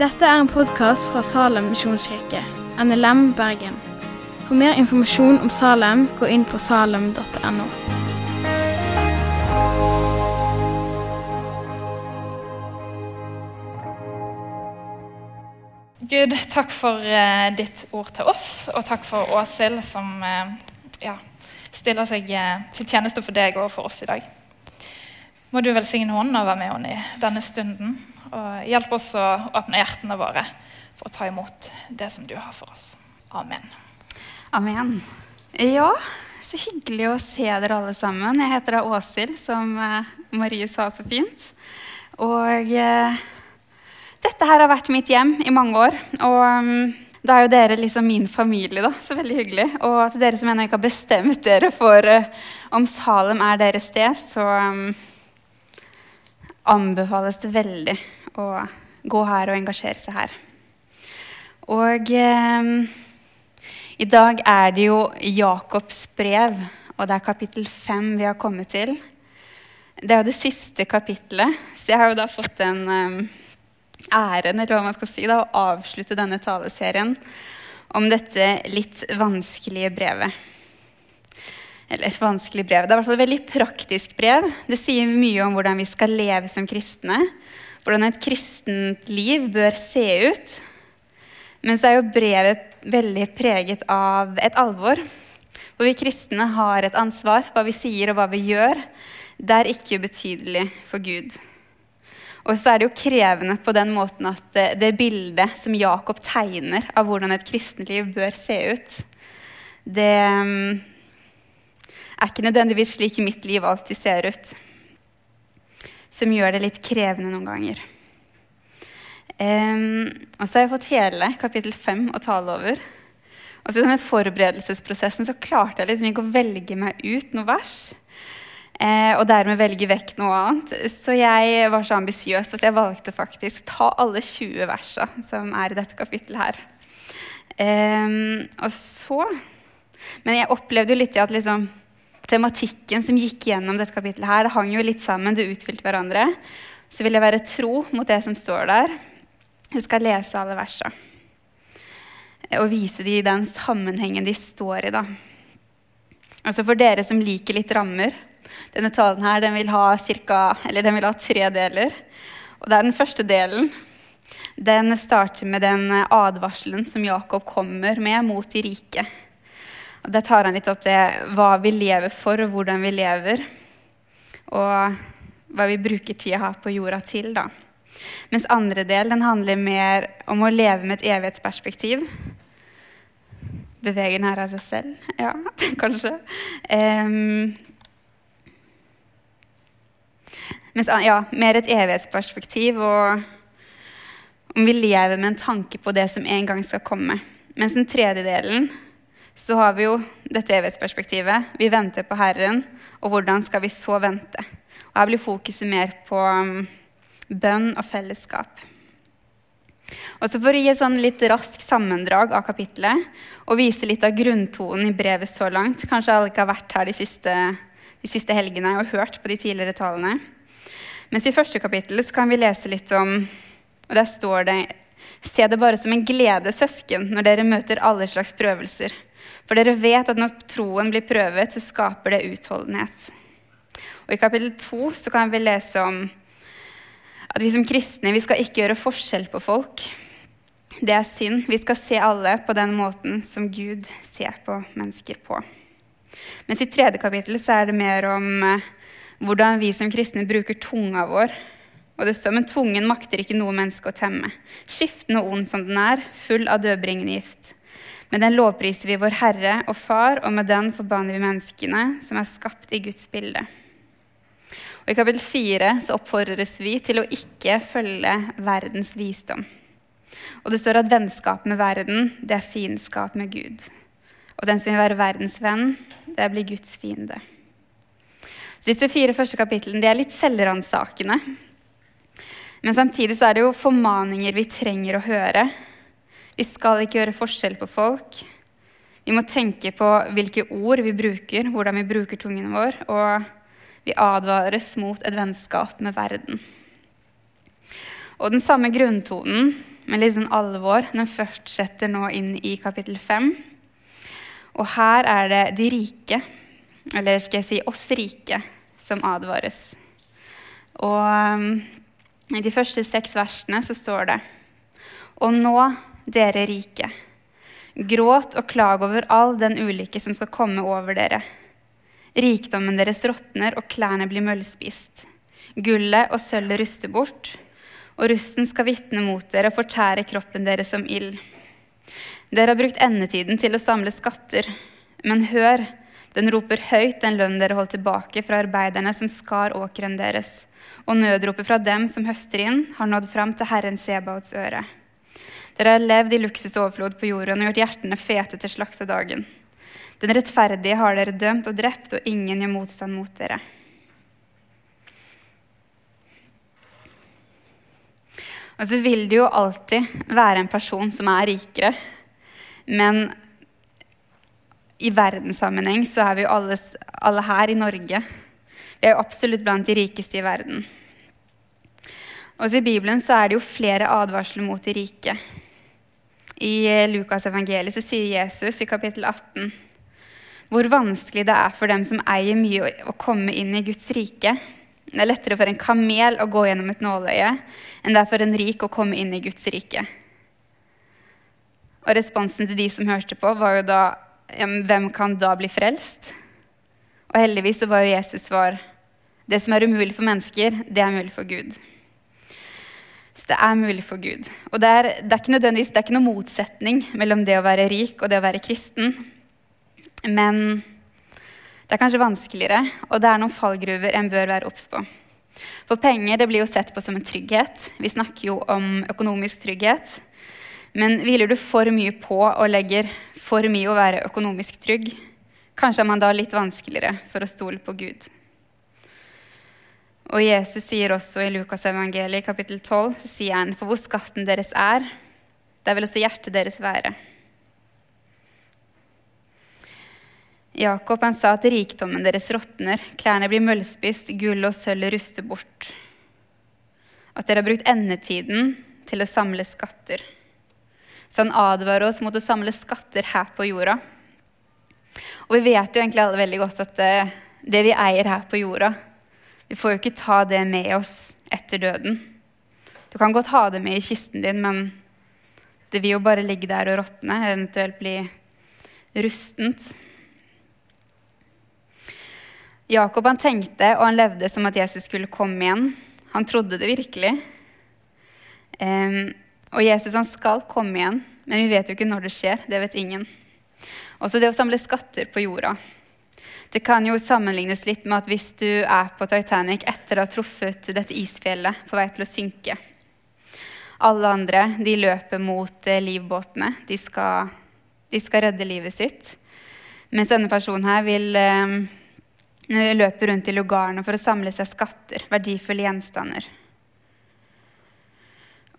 Dette er en podkast fra Salem misjonskirke, NLM Bergen. For mer informasjon om Salem, gå inn på salem.no. Gud, takk for uh, ditt ord til oss, og takk for Åshild som uh, ja, stiller seg uh, til tjeneste for deg og for oss i dag. Må du velsigne hånden være med henne i denne stunden. Og hjelp oss å åpne hjertene våre for å ta imot det som du har for oss. Amen. Amen. Ja, så hyggelig å se dere alle sammen. Jeg heter da Åshild, som eh, Marie sa så fint. Og eh, dette her har vært mitt hjem i mange år. Og um, da er jo dere liksom min familie, da. Så veldig hyggelig. Og til dere som ennå ikke har bestemt dere for eh, om Salem er deres sted, så um, anbefales det veldig å gå her og engasjere seg her. Og eh, i dag er det jo Jakobs brev, og det er kapittel fem vi har kommet til. Det er jo det siste kapittelet, så jeg har jo da fått en eh, æren eller hva man skal si, da, å avslutte denne taleserien om dette litt vanskelige brevet. Eller vanskelig brev. Det er i hvert fall et veldig praktisk brev. Det sier mye om hvordan vi skal leve som kristne. Hvordan et kristent liv bør se ut. Men så er jo brevet veldig preget av et alvor. Hvor vi kristne har et ansvar. Hva vi sier og hva vi gjør, det er ikke ubetydelig for Gud. Og så er det jo krevende på den måten at det, det bildet som Jakob tegner av hvordan et kristenliv bør se ut, det er ikke nødvendigvis slik mitt liv alltid ser ut. Som gjør det litt krevende noen ganger. Um, og så har jeg fått hele kapittel fem å tale over. Og så i denne forberedelsesprosessen så klarte jeg liksom ikke å velge meg ut noe vers eh, og dermed velge vekk noe annet. Så jeg var så ambisiøs at jeg valgte faktisk ta alle 20 versa som er i dette kapittelet her. Eh, og så Men jeg opplevde jo litt at liksom, tematikken som gikk gjennom dette kapittelet her, det hang jo litt sammen, det utfylte hverandre. Så vil jeg være tro mot det som står der. Jeg skal lese alle versa og vise dem i den sammenhengen de står i. da. Altså For dere som liker litt rammer, denne talen her, den vil, ha cirka, den vil ha tre deler. Og det er den første delen. Den starter med den advarselen som Jakob kommer med mot de rike. Og Der tar han litt opp det hva vi lever for, og hvordan vi lever. Og hva vi bruker tida her på jorda til. da. Mens andre del den handler mer om å leve med et evighetsperspektiv. Beveger den her av seg selv? Ja, kanskje. Um, mens, ja, mer et evighetsperspektiv, og om vi lever med en tanke på det som en gang skal komme. Mens den tredje delen så har vi jo dette evighetsperspektivet. Vi venter på Herren, og hvordan skal vi så vente? Og Her blir fokuset mer på um, bønn og fellesskap. Og så For å gi et sånn litt raskt sammendrag av kapittelet og vise litt av grunntonen i brevet så langt Kanskje alle ikke har vært her de siste, de siste helgene og hørt på de tidligere talene. Mens i første kapittel kan vi lese litt om og Der står det Se det bare som en glede, søsken, når dere møter alle slags prøvelser. For dere vet at når troen blir prøvet, så skaper det utholdenhet. Og I kapittel to kan vi lese om at vi som kristne vi skal ikke gjøre forskjell på folk. Det er synd. Vi skal se alle på den måten som Gud ser på mennesker på. Mens i tredje kapittel så er det mer om eh, hvordan vi som kristne bruker tunga vår. Og det står, Men tungen makter ikke noe menneske å temme. Skiftende og ond som den er, full av dødbringende gift. Med den lovpriser vi vår Herre og Far, og med den forbanner vi menneskene som er skapt i Guds bilde. Og I kapittel 4 så oppfordres vi til å ikke følge verdens visdom. Og det står at vennskap med verden, det er fiendskap med Gud. Og den som vil være verdens venn, det blir Guds fiende. Så disse fire første kapitlene de er litt selvransakende. Men samtidig så er det jo formaninger vi trenger å høre. Vi skal ikke gjøre forskjell på folk. Vi må tenke på hvilke ord vi bruker, hvordan vi bruker tungen vår. Og Vi advares mot et vennskap med verden. Og den samme grunntonen med litt sånn alvor den fortsetter nå inn i kapittel 5. Og her er det de rike, eller skal jeg si oss rike, som advares. Og um, i de første seks versene så står det Og nå, dere rike, gråt og klag over all den ulykke som skal komme over dere. Rikdommen deres råtner, og klærne blir møllspist. Gullet og sølvet ruster bort, og rusten skal vitne mot dere og fortære kroppen deres som ild. Dere har brukt endetiden til å samle skatter, men hør, den roper høyt den lønn dere holdt tilbake fra arbeiderne som skar åkeren deres, og nødropet fra dem som høster inn, har nådd fram til Herren Sebaots øre. Dere har levd i luksusoverflod på jorden og gjort hjertene fete til slaktedagen. Den rettferdige har dere dømt og drept, og ingen gjør motstand mot dere. Og så vil det jo alltid være en person som er rikere. Men i verdenssammenheng så er vi jo alle, alle her i Norge. Vi er jo absolutt blant de rikeste i verden. Også I Bibelen så er det jo flere advarsler mot de rike. I Lukas evangeliet så sier Jesus i kapittel 18 hvor vanskelig det er for dem som eier mye, å komme inn i Guds rike. Det er lettere for en kamel å gå gjennom et nåløye enn det er for en rik å komme inn i Guds rike. Og responsen til de som hørte på, var jo da ja, Hvem kan da bli frelst? Og heldigvis så var jo Jesus svar det som er umulig for mennesker, det er mulig for Gud. Så det er mulig for Gud. Og det er, det er ikke nødvendigvis, det er ikke noen motsetning mellom det å være rik og det å være kristen. Men det er kanskje vanskeligere, og det er noen fallgruver en bør være obs på. For penger det blir jo sett på som en trygghet. Vi snakker jo om økonomisk trygghet. Men hviler du for mye på og legger for mye å være økonomisk trygg, kanskje er man da litt vanskeligere for å stole på Gud. Og Jesus sier også i Lukas evangeliet kapittel 12, så sier han, for hvor skatten deres er, der vil også hjertet deres være. Jakob han sa at rikdommen deres råtner, klærne blir møllspist, gull og sølv ruster bort. At dere har brukt endetiden til å samle skatter. Så han advarer oss mot å samle skatter her på jorda. Og vi vet jo egentlig alle veldig godt at det, det vi eier her på jorda, vi får jo ikke ta det med oss etter døden. Du kan godt ha det med i kisten din, men det vil jo bare ligge der og råtne, eventuelt bli rustent. Jakob han tenkte og han levde som at Jesus skulle komme igjen. Han trodde det virkelig. Um, og Jesus han skal komme igjen, men vi vet jo ikke når det skjer. Det vet ingen. Også det å samle skatter på jorda. Det kan jo sammenlignes litt med at hvis du er på Titanic etter å ha truffet dette isfjellet på vei til å synke Alle andre de løper mot eh, livbåtene. De skal, de skal redde livet sitt. Mens denne personen her vil eh, løpe rundt i lugarene for å samle seg skatter, verdifulle gjenstander.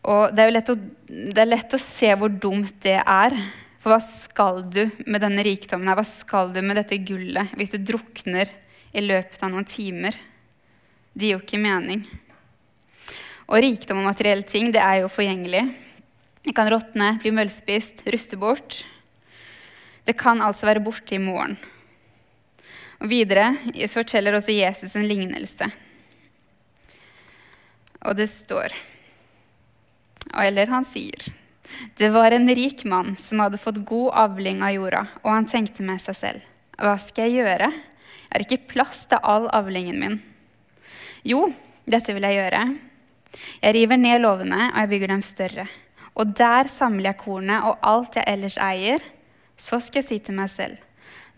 Og det er jo lett å, det er lett å se hvor dumt det er. For hva skal du med denne rikdommen? her? Hva skal du med dette gullet hvis du drukner i løpet av noen timer? Det gir jo ikke mening. Og rikdom og materielle ting det er jo forgjengelig. Det kan råtne, bli møllspist, ruste bort. Det kan altså være borte i morgen. Og Videre forteller også Jesus en lignelse. Og det står Eller han sier Det var en rik mann som hadde fått god avling av jorda, og han tenkte med seg selv Hva skal jeg gjøre? Jeg har ikke plass til all avlingen min. Jo, dette vil jeg gjøre. Jeg river ned låvene, og jeg bygger dem større. Og der samler jeg kornet og alt jeg ellers eier. Så skal jeg si til meg selv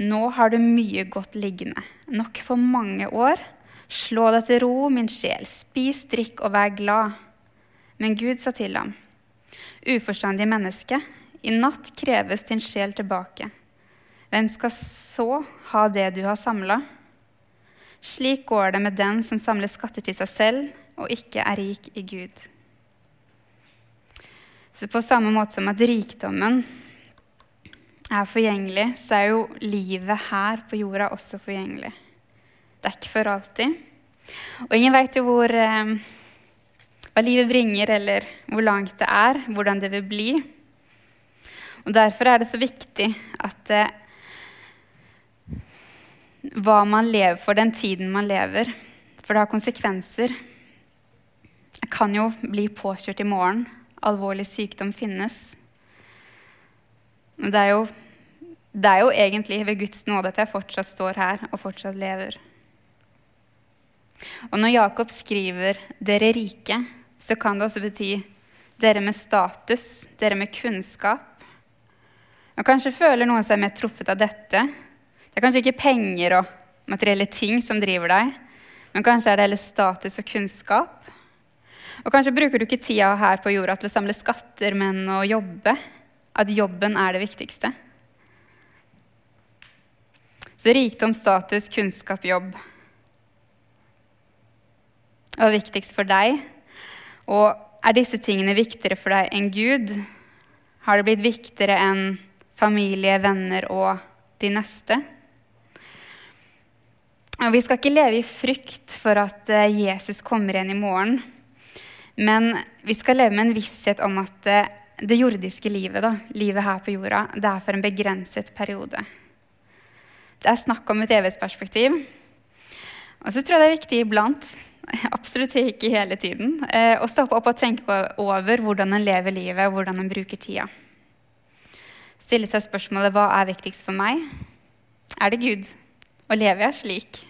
nå har du mye godt liggende, nok for mange år. Slå deg til ro, min sjel, spis, drikk og vær glad. Men Gud sa til ham, uforstandig menneske, i natt kreves din sjel tilbake. Hvem skal så ha det du har samla? Slik går det med den som samler skatter til seg selv og ikke er rik i Gud. Så på samme måte som at rikdommen er forgjengelig, så er jo livet her på jorda også forgjengelig. Det er ikke for alltid. Og ingen veit jo hvor, eh, hva livet bringer, eller hvor langt det er, hvordan det vil bli. Og Derfor er det så viktig at eh, hva man lever for, den tiden man lever, for det har konsekvenser. Jeg kan jo bli påkjørt i morgen. Alvorlig sykdom finnes. Det er jo, det er jo egentlig ved Guds nåde at jeg fortsatt står her og fortsatt lever. Og når Jakob skriver 'dere rike', så kan det også bety dere med status, dere med kunnskap. Og Kanskje føler noen seg mer truffet av dette. Det er kanskje ikke penger og materielle ting som driver deg, men kanskje er det heller status og kunnskap. Og kanskje bruker du ikke tida her på jorda til å samle skatter, men å jobbe. At jobben er det viktigste. Så rikdom, status, kunnskap, jobb Og viktigst for deg. Og er disse tingene viktigere for deg enn Gud? Har det blitt viktigere enn familie, venner og de neste? Og vi skal ikke leve i frykt for at eh, Jesus kommer igjen i morgen. Men vi skal leve med en visshet om at eh, det jordiske livet, da, livet her på jorda, det er for en begrenset periode. Det er snakk om et evighetsperspektiv. Og så tror jeg det er viktig iblant, absolutt ikke hele tiden, eh, å stoppe opp og tenke over hvordan en lever livet, og hvordan en bruker tida. Stille seg spørsmålet hva er viktigst for meg? Er det Gud? Og lever jeg slik?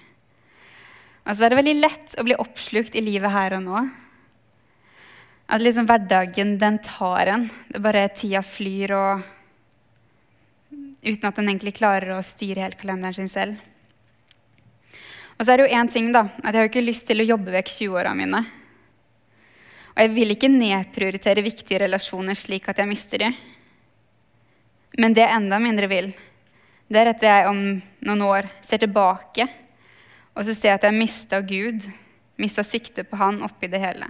Og så er det veldig lett å bli oppslukt i livet her og nå. At liksom hverdagen, den tar en. Det er bare tida flyr, og uten at en egentlig klarer å styre helt kalenderen sin selv. Og så er det jo én ting, da. At jeg har ikke lyst til å jobbe vekk 20-åra mine. Og jeg vil ikke nedprioritere viktige relasjoner slik at jeg mister dem. Men det jeg enda mindre vil, det er at jeg om noen år ser tilbake og så ser jeg at jeg mista Gud, mista sikte på Han oppi det hele.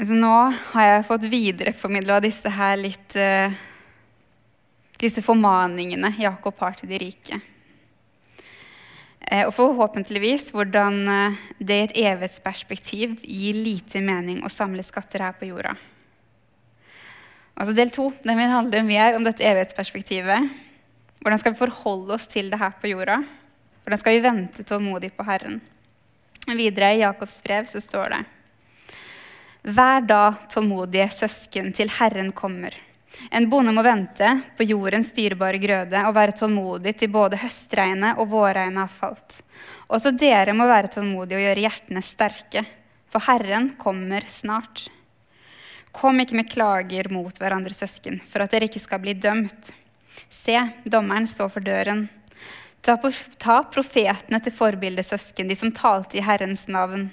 Så nå har jeg fått videreformidla disse her litt uh, Disse formaningene Jakob har til de rike. Uh, og forhåpentligvis hvordan uh, det i et evighetsperspektiv gir lite mening å samle skatter her på jorda. Altså Del to den vil handle mer om dette evighetsperspektivet. Hvordan skal vi forholde oss til det her på jorda? Hvordan skal vi vente tålmodig på Herren? Videre i Jakobs brev så står det Vær da tålmodige søsken til Herren kommer. En bonde må vente på jordens dyrebare grøde og være tålmodig til både høstregnet og vårregnet har falt. Også dere må være tålmodige og gjøre hjertene sterke, for Herren kommer snart. Kom ikke med klager mot hverandre, søsken, for at dere ikke skal bli dømt. Se, dommeren står for døren. Ta, profetene til forbilde, søsken, de som talte i Herrens navn.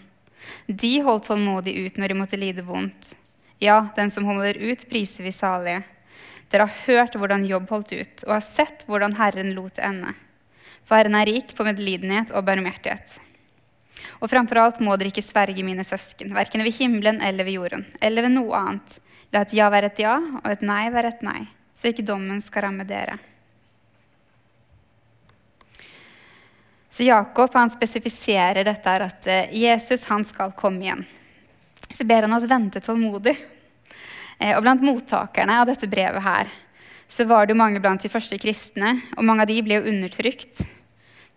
De holdt tålmodig ut når de måtte lide vondt. Ja, den som holder ut, priser vi salige. Dere har hørt hvordan Jobb holdt ut, og har sett hvordan Herren lot ende. For Herren er rik på medlidenhet og barmhjertighet. Og framfor alt må dere ikke sverge mine søsken, verken ved himmelen eller ved jorden, eller ved noe annet. La et ja være et ja, og et nei være et nei, så ikke dommen skal ramme dere. Så Jakob han spesifiserer dette her at eh, Jesus han skal komme igjen. Så ber han oss vente tålmodig. Eh, og Blant mottakerne av dette brevet her, så var det jo mange blant de første kristne. Og mange av de ble jo undertrykt.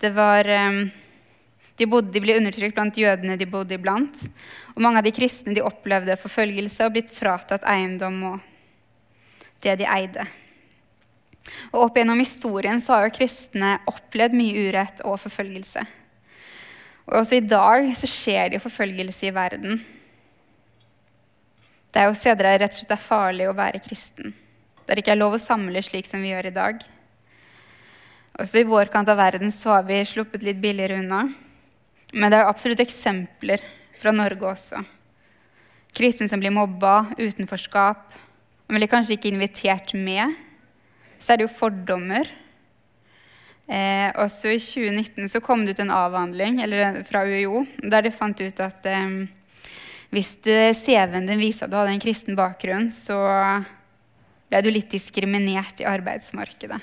Det var, eh, de, bodde, de ble undertrykt blant jødene de bodde iblant. Og mange av de kristne de opplevde forfølgelse og blitt fratatt eiendom og det de eide. Og Opp gjennom historien så har jo kristne opplevd mye urett og forfølgelse. Og også i dag så skjer det jo forfølgelse i verden. Det er jo steder der det rett og slett er farlig å være kristen. Der det ikke er lov å samle slik som vi gjør i dag. Også i vår kant av verden så har vi sluppet litt billigere unna. Men det er jo absolutt eksempler fra Norge også. Kristne som blir mobba, utenforskap. Man blir kanskje ikke invitert med så er det jo fordommer. Eh, også i 2019 så kom det ut en avhandling fra UiO der de fant ut at eh, hvis CV-en din viser at du hadde en kristen bakgrunn, så ble du litt diskriminert i arbeidsmarkedet.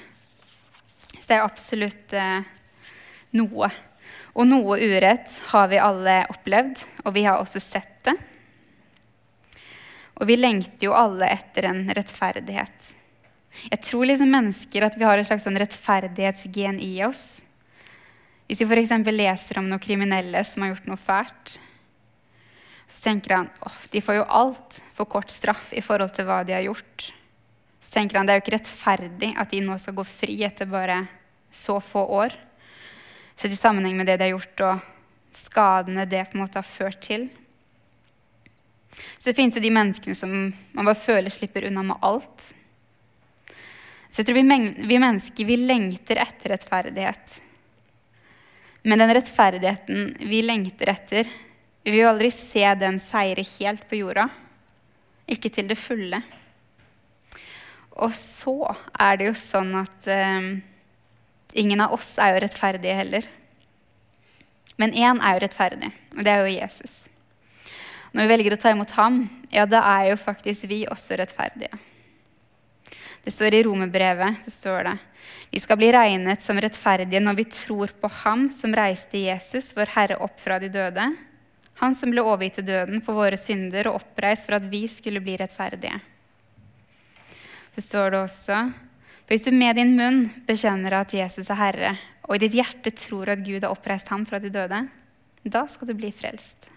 Så det er absolutt eh, noe. Og noe urett har vi alle opplevd, og vi har også sett det. Og vi lengter jo alle etter en rettferdighet. Jeg tror liksom mennesker at vi har et slags sånn rettferdighetsgen i oss. Hvis vi f.eks. leser om noen kriminelle som har gjort noe fælt, så tenker han at de får jo alt for kort straff i forhold til hva de har gjort. Så tenker han det er jo ikke rettferdig at de nå skal gå fri etter bare så få år. Sett i sammenheng med det de har gjort, og skadene det på en måte har ført til. Så det finnes jo de menneskene som man bare føler slipper unna med alt. Så jeg tror vi, vi mennesker vi lengter etter rettferdighet. Men den rettferdigheten vi lengter etter, vi vil aldri se den seire helt på jorda. Ikke til det fulle. Og så er det jo sånn at eh, ingen av oss er jo rettferdige heller. Men én er jo rettferdig, og det er jo Jesus. Når vi velger å ta imot ham, ja, da er jo faktisk vi også rettferdige. Det står i romerbrevet så står det, vi skal bli regnet som rettferdige når vi tror på Ham som reiste Jesus, vår Herre, opp fra de døde. Han som ble overgitt til døden for våre synder og oppreist for at vi skulle bli rettferdige. Så står det også for Hvis du med din munn bekjenner at Jesus er Herre, og i ditt hjerte tror at Gud har oppreist ham fra de døde, da skal du bli frelst.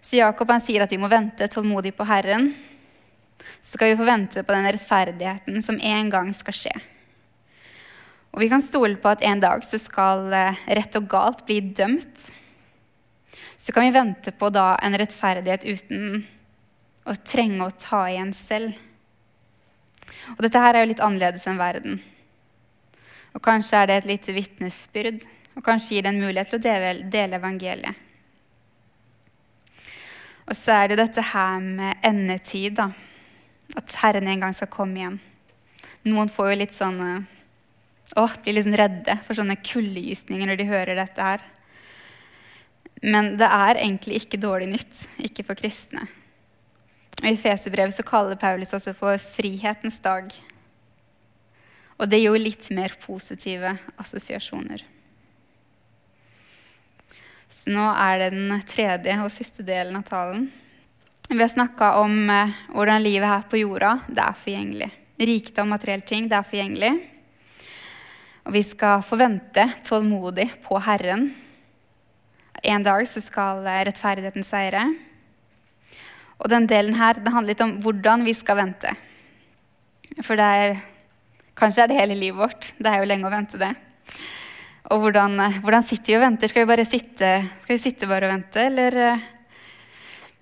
Så Jakob han sier at vi må vente tålmodig på Herren så skal vi få vente på den rettferdigheten som en gang skal skje. Og vi kan stole på at en dag så skal eh, rett og galt bli dømt. Så kan vi vente på da en rettferdighet uten å trenge å ta igjen selv. Og dette her er jo litt annerledes enn verden. Og kanskje er det et lite vitnesbyrd, og kanskje gir det en mulighet til å dele, evangeliet. Og så er det dette her med endetid, da at Herren en gang skal komme igjen. Noen får jo litt sånn å, blir sånn redde for sånne kuldegysninger når de hører dette her. Men det er egentlig ikke dårlig nytt, ikke for kristne. Og I Feserbrevet så kaller Paulus også for frihetens dag. Og det gir jo litt mer positive assosiasjoner. Så nå er det den tredje og siste delen av talen. Vi har snakka om eh, hvordan livet her på jorda det er forgjengelig. Rikdom, materielle ting, det er forgjengelig. Og vi skal forvente tålmodig på Herren. En dag så skal eh, rettferdigheten seire. Og den delen her det handler litt om hvordan vi skal vente. For det er, kanskje er det hele livet vårt. Det er jo lenge å vente det. Og hvordan, eh, hvordan sitter vi og venter? Skal vi bare sitte, skal vi sitte bare og vente, eller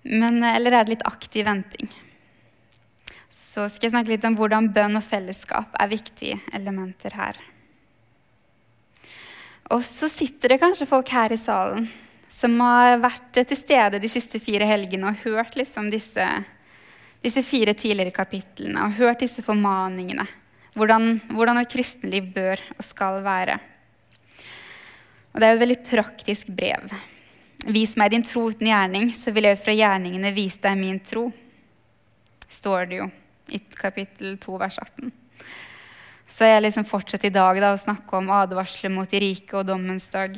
men, eh, eller er det litt aktiv venting? Så skal jeg snakke litt om hvordan bønn og fellesskap er viktige elementer her. Og så sitter det kanskje folk her i salen som har vært til stede de siste fire helgene og hørt liksom disse, disse, fire tidligere kapitlene og hørt disse formaningene. Hvordan, hvordan et kristenliv bør og skal være. Og det er jo et veldig praktisk brev. Vis meg din tro uten gjerning, så vil jeg ut fra gjerningene vise deg min tro. Står det jo i kapittel 2, vers 18. Så jeg liksom fortsetter i dag da, å snakke om advarsler mot de rike og dommens dag.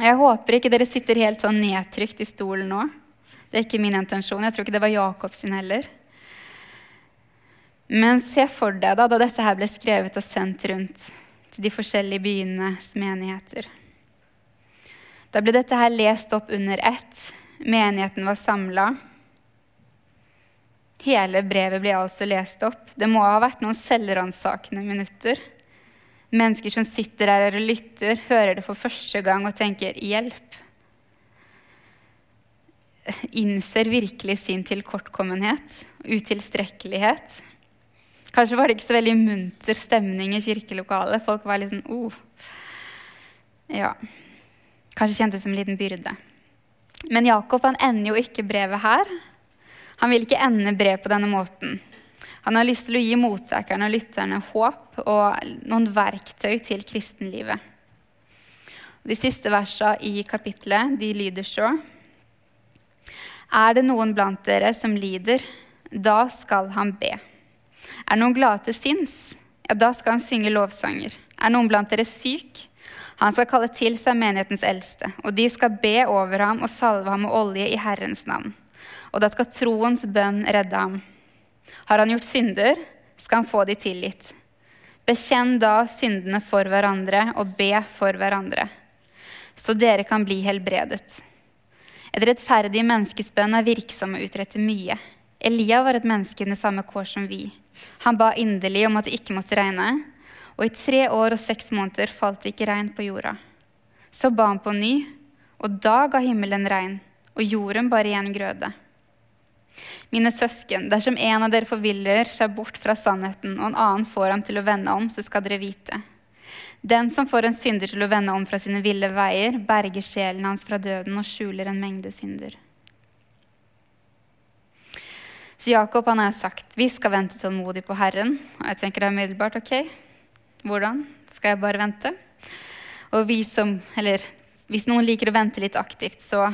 Jeg håper ikke dere sitter helt sånn nedtrykt i stolen nå. Det er ikke min intensjon. Jeg tror ikke det var Jakob sin heller. Men se for deg da, da dette her ble skrevet og sendt rundt til de forskjellige byenes menigheter. Da ble dette her lest opp under ett. Menigheten var samla. Hele brevet ble altså lest opp. Det må ha vært noen selvransakende minutter. Mennesker som sitter der og lytter, hører det for første gang og tenker 'hjelp'. Innser virkelig sin tilkortkommenhet, utilstrekkelighet. Kanskje var det ikke så veldig munter stemning i kirkelokalet. Folk var litt sånn oh. Ja. Kanskje kjentes som en liten byrde. Men Jakob han ender jo ikke brevet her. Han vil ikke ende brev på denne måten. Han har lyst til å gi mottakerne og lytterne håp og noen verktøy til kristenlivet. De siste versene i kapittelet de lyder så. Er det noen blant dere som lider, da skal han be. Er noen glade til sinns, ja, da skal han synge lovsanger. Er noen blant dere syk? Han skal kalle til seg menighetens eldste, og de skal be over ham og salve ham med olje i Herrens navn. Og da skal troens bønn redde ham. Har han gjort synder, skal han få de tilgitt. Bekjenn da syndene for hverandre og be for hverandre, så dere kan bli helbredet. Et rettferdig menneskes bønn er virksom og utretter mye. Elia var et menneske under samme kår som vi. Han ba inderlig om at det ikke måtte regne, og i tre år og seks måneder falt det ikke regn på jorda. Så ba han på ny, og da ga himmelen regn, og jorden bar igjen grøde. Mine søsken, dersom en av dere forviller seg bort fra sannheten, og en annen får ham til å vende om, så skal dere vite. Den som får en synder til å vende om fra sine ville veier, berger sjelen hans fra døden og skjuler en mengde synder. Så Jakob han har sagt vi skal vente tålmodig på Herren. Og jeg tenker det er umiddelbart ok, hvordan skal jeg bare vente? Og vi som, eller hvis noen liker å vente litt aktivt, så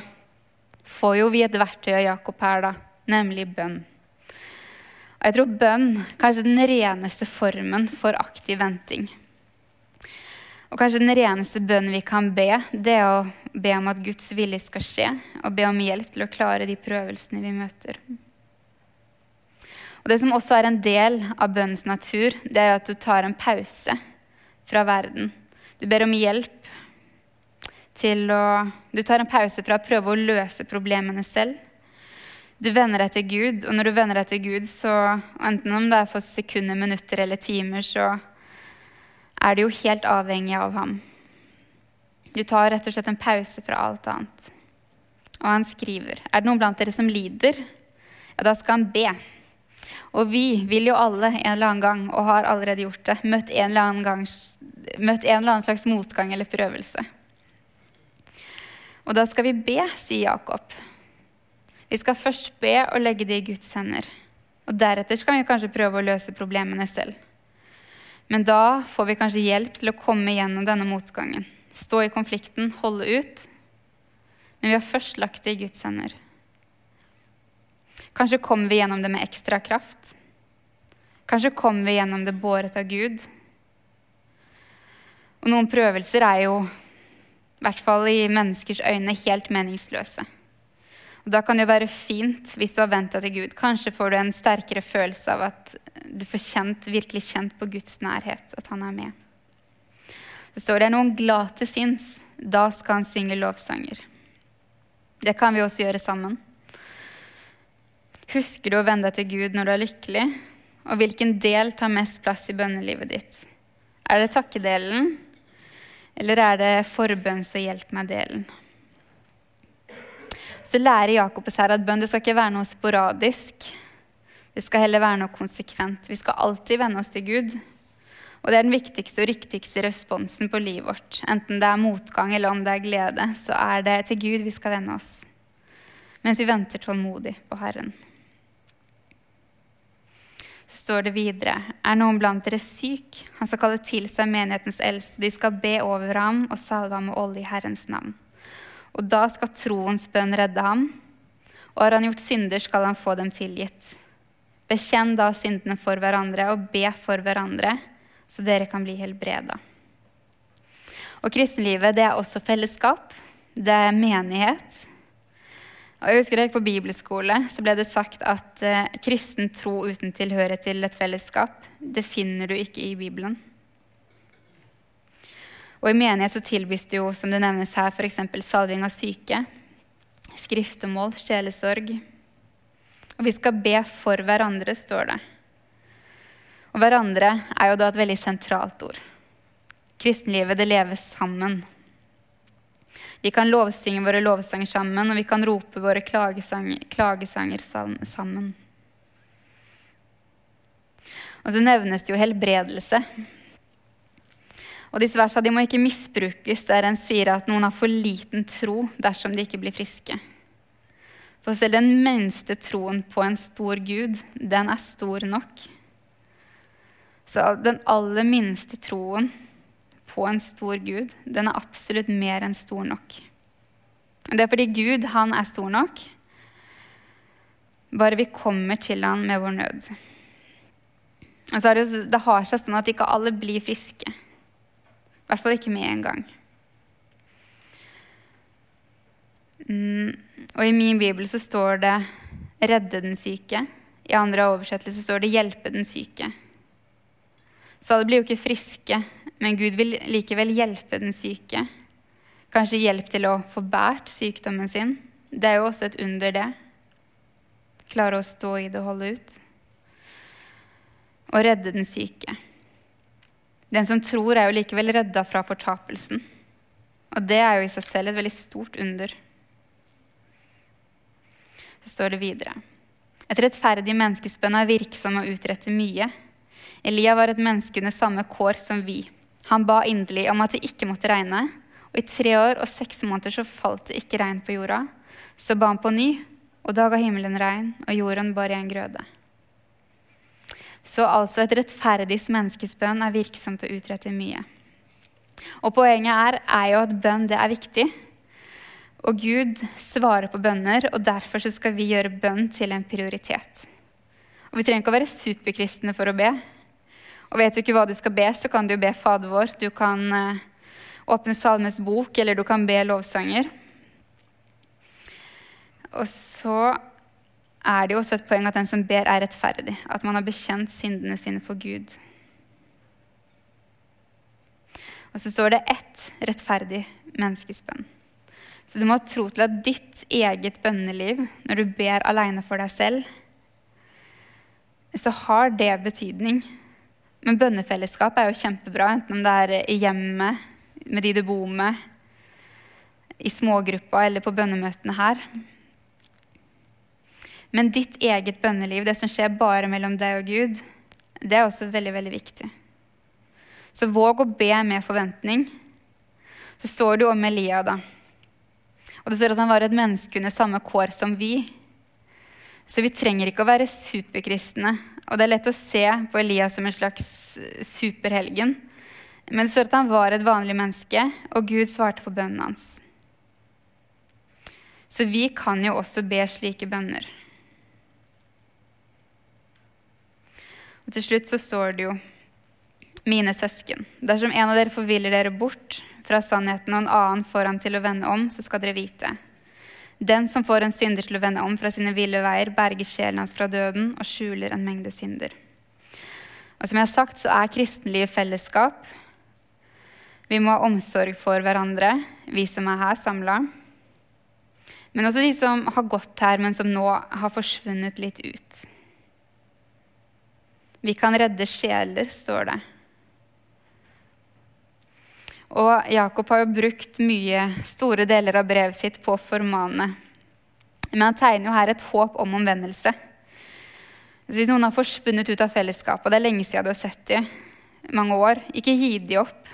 får jo vi et verktøy av Jakob her, da, nemlig bønn. Og jeg tror bønn kanskje den reneste formen for aktiv venting. Og kanskje den reneste bønnen vi kan be, det er å be om at Guds vilje skal skje, og be om hjelp til å klare de prøvelsene vi møter. Og Det som også er en del av bønnens natur, det er at du tar en pause fra verden. Du ber om hjelp til å Du tar en pause fra å prøve å løse problemene selv. Du vender deg til Gud, og når du vender deg til Gud, så enten om det er for sekunder, minutter eller timer, så er du jo helt avhengig av ham. Du tar rett og slett en pause fra alt annet. Og han skriver, er det noen blant dere som lider? Ja, da skal han be. Og vi vil jo alle en eller annen gang, og har allerede gjort det, møtt en eller annen, gang, møtt en eller annen slags motgang eller prøvelse. Og da skal vi be, sier Jakob. Vi skal først be og legge det i Guds hender. Og deretter skal vi kanskje prøve å løse problemene selv. Men da får vi kanskje hjelp til å komme gjennom denne motgangen. Stå i konflikten, holde ut. Men vi har først lagt det i Guds hender. Kanskje kommer vi gjennom det med ekstra kraft. Kanskje kommer vi gjennom det båret av Gud. Og noen prøvelser er jo, i hvert fall i menneskers øyne, helt meningsløse. Da kan det jo være fint hvis du har vent deg til Gud. Kanskje får du en sterkere følelse av at du får kjent, virkelig kjent på Guds nærhet, at han er med. Så står det noen glad til sinns. Da skal han synge lovsanger. Det kan vi også gjøre sammen. Husker du å vende deg til Gud når du er lykkelig? Og hvilken del tar mest plass i bønnelivet ditt? Er det takkedelen, eller er det forbønns- og hjelp meg-delen? Så lærer Jakob oss her at bønn det skal ikke være noe sporadisk. Det skal heller være noe konsekvent. Vi skal alltid vende oss til Gud. Og det er den viktigste og riktigste responsen på livet vårt. Enten det er motgang eller om det er glede, så er det til Gud vi skal vende oss. Mens vi venter tålmodig på Herren så står det videre Er noen blant dere syk? Han skal kalle til seg menighetens eldste. De skal be over ham og salve ham med olje i Herrens navn. Og da skal troens bønn redde ham. Og har han gjort synder, skal han få dem tilgitt. Bekjenn da syndene for hverandre og be for hverandre, så dere kan bli helbreda. Og kristenlivet det er også fellesskap. Det er menighet. Og jeg husker da jeg gikk på bibelskole, så ble det sagt at eh, kristen tro uten tilhørighet til et fellesskap, det finner du ikke i Bibelen. Og i menighet så tilbys det jo, som det nevnes her, f.eks. salving av syke, skriftemål, sjelesorg. Og vi skal be for hverandre, står det. Og hverandre er jo da et veldig sentralt ord. Kristenlivet, det leves sammen. Vi kan lovsynge våre lovsanger sammen, og vi kan rope våre klagesanger, klagesanger sammen. Og så nevnes det jo helbredelse. Og disse versene de må ikke misbrukes der en sier at noen har for liten tro dersom de ikke blir friske. For selv den minste troen på en stor Gud, den er stor nok. Så den aller minste troen på en stor Gud, den er absolutt mer enn stor nok. Det er fordi Gud, han er stor nok. Bare vi kommer til han med vår nød. Og så er det, det har seg sånn at ikke alle blir friske. I hvert fall ikke med en gang. Mm, og i min bibel så står det 'redde den syke'. I andre oversettelser står det 'hjelpe den syke'. Så alle blir jo ikke friske, men Gud vil likevel hjelpe den syke. Kanskje hjelp til å få båret sykdommen sin. Det er jo også et under, det. Klare å stå i det og holde ut. Og redde den syke. Den som tror, er jo likevel redda fra fortapelsen. Og det er jo i seg selv et veldig stort under. Så står det videre. Et rettferdig menneskespenn er virksom og utretter mye. Elia var et menneske under samme kår som vi. Han ba inderlig om at det ikke måtte regne, og i tre år og seks måneder så falt det ikke regn på jorda. Så ba han på ny, og da ga himmelen regn, og jorden bar igjen grøde. Så altså et rettferdig menneskesbønn er virksomt og utretter mye. Og poenget er, er jo at bønn det er viktig. Og Gud svarer på bønner, og derfor skal vi gjøre bønn til en prioritet. Og Vi trenger ikke å være superkristne for å be. Og vet du ikke hva du skal be, så kan du be Fader vår. Du kan uh, åpne Salmes bok, eller du kan be lovsanger. Og så er det jo også et poeng at den som ber, er rettferdig. At man har bekjent syndene sine for Gud. Og så står det ett rettferdig menneskesbønn. Så du må ha tro til at ditt eget bønneliv, når du ber aleine for deg selv, så har det betydning. Men bønnefellesskap er jo kjempebra, enten om det er i hjemmet, med de du bor med, i smågruppa eller på bønnemøtene her. Men ditt eget bønneliv, det som skjer bare mellom deg og Gud, det er også veldig, veldig viktig. Så våg å be med forventning. Så står det jo om Elia, da. Og det står at han var et menneske under samme kår som vi. Så vi trenger ikke å være superkristne. Og det er lett å se på Elias som en slags superhelgen. Men det står at han var et vanlig menneske, og Gud svarte på bønnen hans. Så vi kan jo også be slike bønner. Og til slutt så står det jo mine søsken. Dersom en av dere forviller dere bort fra sannheten, og en annen får ham til å vende om, så skal dere vite. Den som får en synder til å vende om fra sine ville veier, berger sjelen hans fra døden og skjuler en mengde synder. Og som jeg har sagt, så er kristenlivet fellesskap. Vi må ha omsorg for hverandre, vi som er her samla. Men også de som har gått her, men som nå har forsvunnet litt ut. Vi kan redde sjeler, står det. Og Jakob har jo brukt mye store deler av brevet sitt på å formane. Men han tegner jo her et håp om omvendelse. Så hvis noen har forsvunnet ut av fellesskapet, og det er lenge siden du har sett dem, mange år, ikke gi dem opp.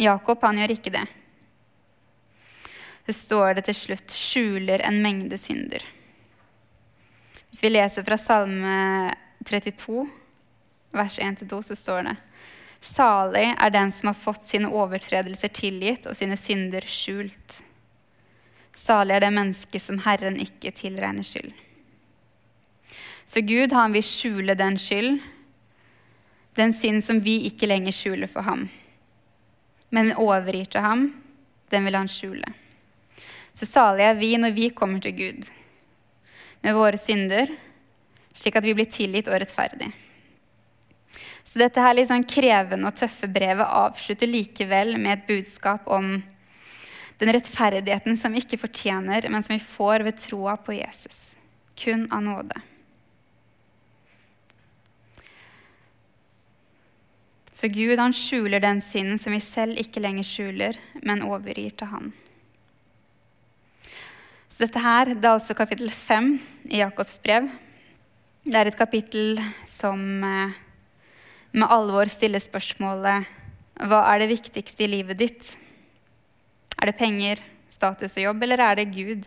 Jakob han gjør ikke det. Så står det til slutt 'skjuler en mengde synder'. Hvis vi leser fra Salme 32, vers 1-2, så står det Salig er den som har fått sine overtredelser tilgitt og sine synder skjult. Salig er det mennesket som Herren ikke tilregner skyld. Så Gud han vil skjule den skyld, den synd som vi ikke lenger skjuler for ham. Men den overgir til ham, den vil han skjule. Så salig er vi når vi kommer til Gud med våre synder slik at vi blir tilgitt og rettferdig. Så dette her litt sånn krevende og tøffe brevet avslutter likevel med et budskap om den rettferdigheten som vi ikke fortjener, men som vi får ved troa på Jesus. Kun av nåde. Så Gud han skjuler den synden som vi selv ikke lenger skjuler, men overgir til Han. Så dette her, det er altså kapittel 5 i Jakobs brev. Det er et kapittel som eh, med alvor stiller spørsmålet hva er det viktigste i livet ditt? Er det penger, status og jobb, eller er det Gud?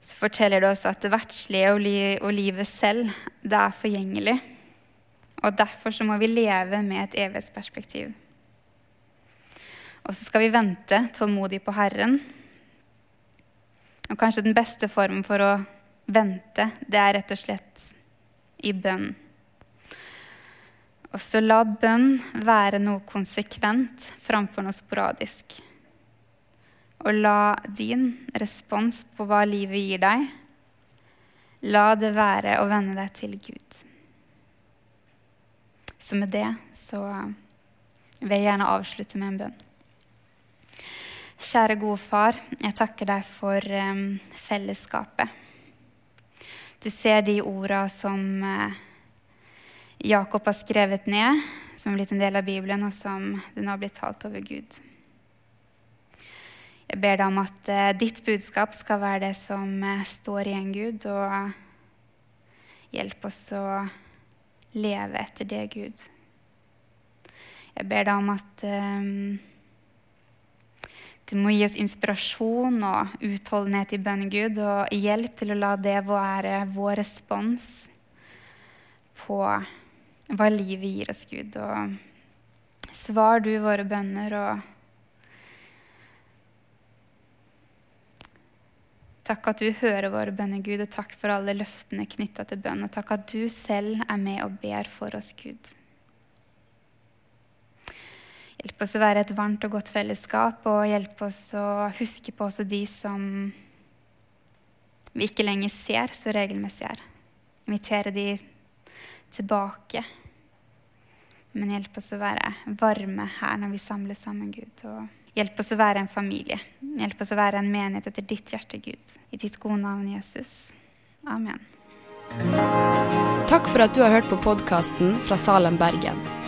Så forteller det oss at det verdslige og, livet selv, det er forgjengelig. Og derfor så må vi leve med et evighetsperspektiv. Og så skal vi vente tålmodig på Herren. Og kanskje den beste formen for å vente, det er rett og slett i bønn. Og så la bønn være noe konsekvent framfor noe sporadisk. Og la din respons på hva livet gir deg, la det være å venne deg til Gud. Så med det så vil jeg gjerne avslutte med en bønn. Kjære gode far, jeg takker deg for um, fellesskapet. Du ser de orda som uh, Jakob har skrevet ned, som har blitt en del av Bibelen, og som det nå har blitt talt over Gud. Jeg ber deg om at uh, ditt budskap skal være det som uh, står igjen, Gud, og hjelp oss å leve etter det, Gud. Jeg ber deg om at um, du må gi oss inspirasjon og utholdenhet i bønn, Gud, og hjelp til å la det være vår respons på hva livet gir oss, Gud. Og svar du våre bønner, og Takk at du hører våre bønner, Gud, og takk for alle løftene knytta til bønn. Og takk at du selv er med og ber for oss, Gud. Hjelp oss å være et varmt og godt fellesskap, og hjelp oss å huske på også de som vi ikke lenger ser så regelmessig er. Invitere de tilbake. Men hjelp oss å være varme her når vi samles sammen, Gud. Og hjelp oss å være en familie. Hjelp oss å være en menighet etter ditt hjerte, Gud. I ditt gode navn, Jesus. Amen. Takk for at du har hørt på podkasten fra Salem, Bergen.